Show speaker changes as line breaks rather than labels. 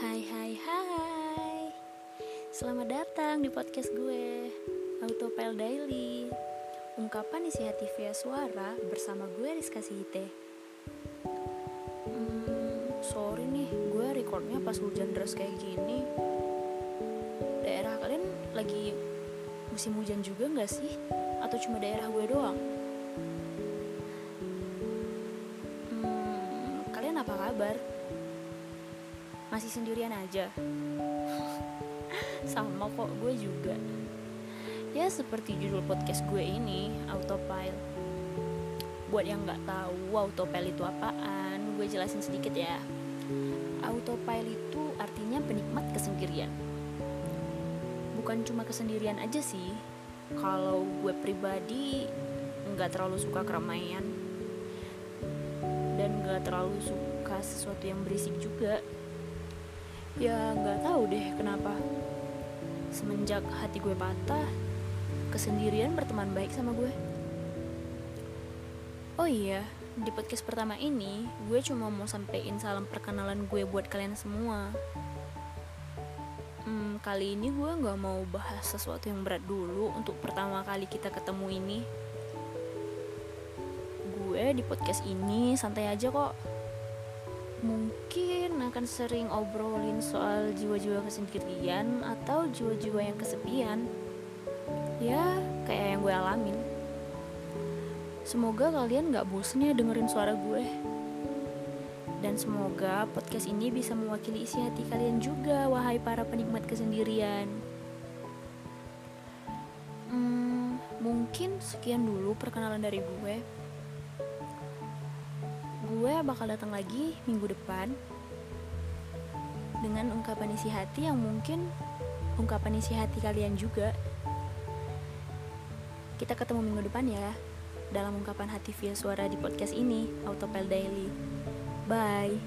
Hai hai hai Selamat datang di podcast gue Autopel Daily Ungkapan isi hati via suara bersama gue Rizka Sihite hmm, Sorry nih, gue recordnya pas hujan deras kayak gini Daerah kalian lagi musim hujan juga gak sih? Atau cuma daerah gue doang? Hmm, kalian apa kabar? Masih sendirian aja? sama kok gue juga. Ya seperti judul podcast gue ini autopile buat yang nggak tahu autopile itu apaan? Gue jelasin sedikit ya. Autopile itu artinya penikmat kesendirian. Bukan cuma kesendirian aja sih. Kalau gue pribadi nggak terlalu suka keramaian. Dan nggak terlalu suka sesuatu yang berisik juga ya nggak tahu deh kenapa Semenjak hati gue patah, kesendirian berteman baik sama gue. Oh iya, di podcast pertama ini, gue cuma mau sampein salam perkenalan gue buat kalian semua. Hmm, kali ini gue gak mau bahas sesuatu yang berat dulu untuk pertama kali kita ketemu ini. Gue di podcast ini santai aja kok mungkin akan sering obrolin soal jiwa-jiwa kesendirian atau jiwa-jiwa yang kesepian. Ya, kayak yang gue alamin. Semoga kalian gak bosen ya dengerin suara gue. Dan semoga podcast ini bisa mewakili isi hati kalian juga, wahai para penikmat kesendirian. Hmm, mungkin sekian dulu perkenalan dari gue gue bakal datang lagi minggu depan dengan ungkapan isi hati yang mungkin ungkapan isi hati kalian juga. Kita ketemu minggu depan ya dalam ungkapan hati via suara di podcast ini, Autopel Daily. Bye.